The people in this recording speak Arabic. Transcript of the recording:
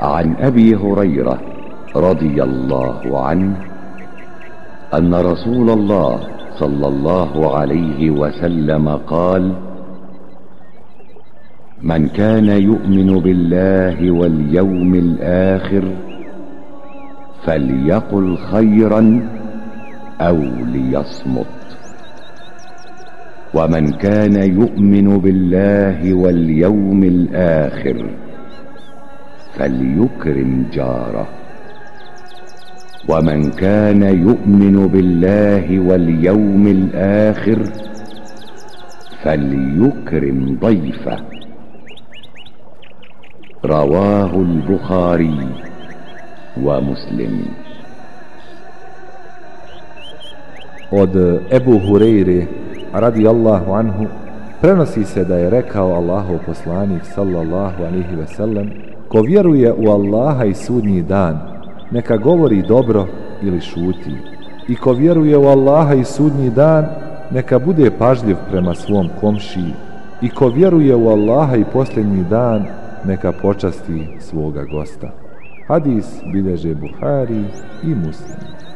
عن أبي هريرة رضي الله عنه أن رسول الله صلى الله عليه وسلم قال من كان يؤمن بالله واليوم الآخر فليقل خيرا أو ليصمت ومن كان يؤمن بالله واليوم الآخر فليكرم جاره ومن كان يؤمن بالله واليوم الآخر فليكرم ضيفه رواه البخاري ومسلم od Ebu Hureyre radijallahu anhu prenosi se da je rekao Allahov poslanik sallallahu alihi wasallam ko vjeruje u Allaha i sudnji dan neka govori dobro ili šuti i ko vjeruje u Allaha i sudnji dan neka bude pažljiv prema svom komšiji i ko vjeruje u Allaha i posljednji dan neka počasti svoga gosta. Hadis bileže Buhari i Muslim.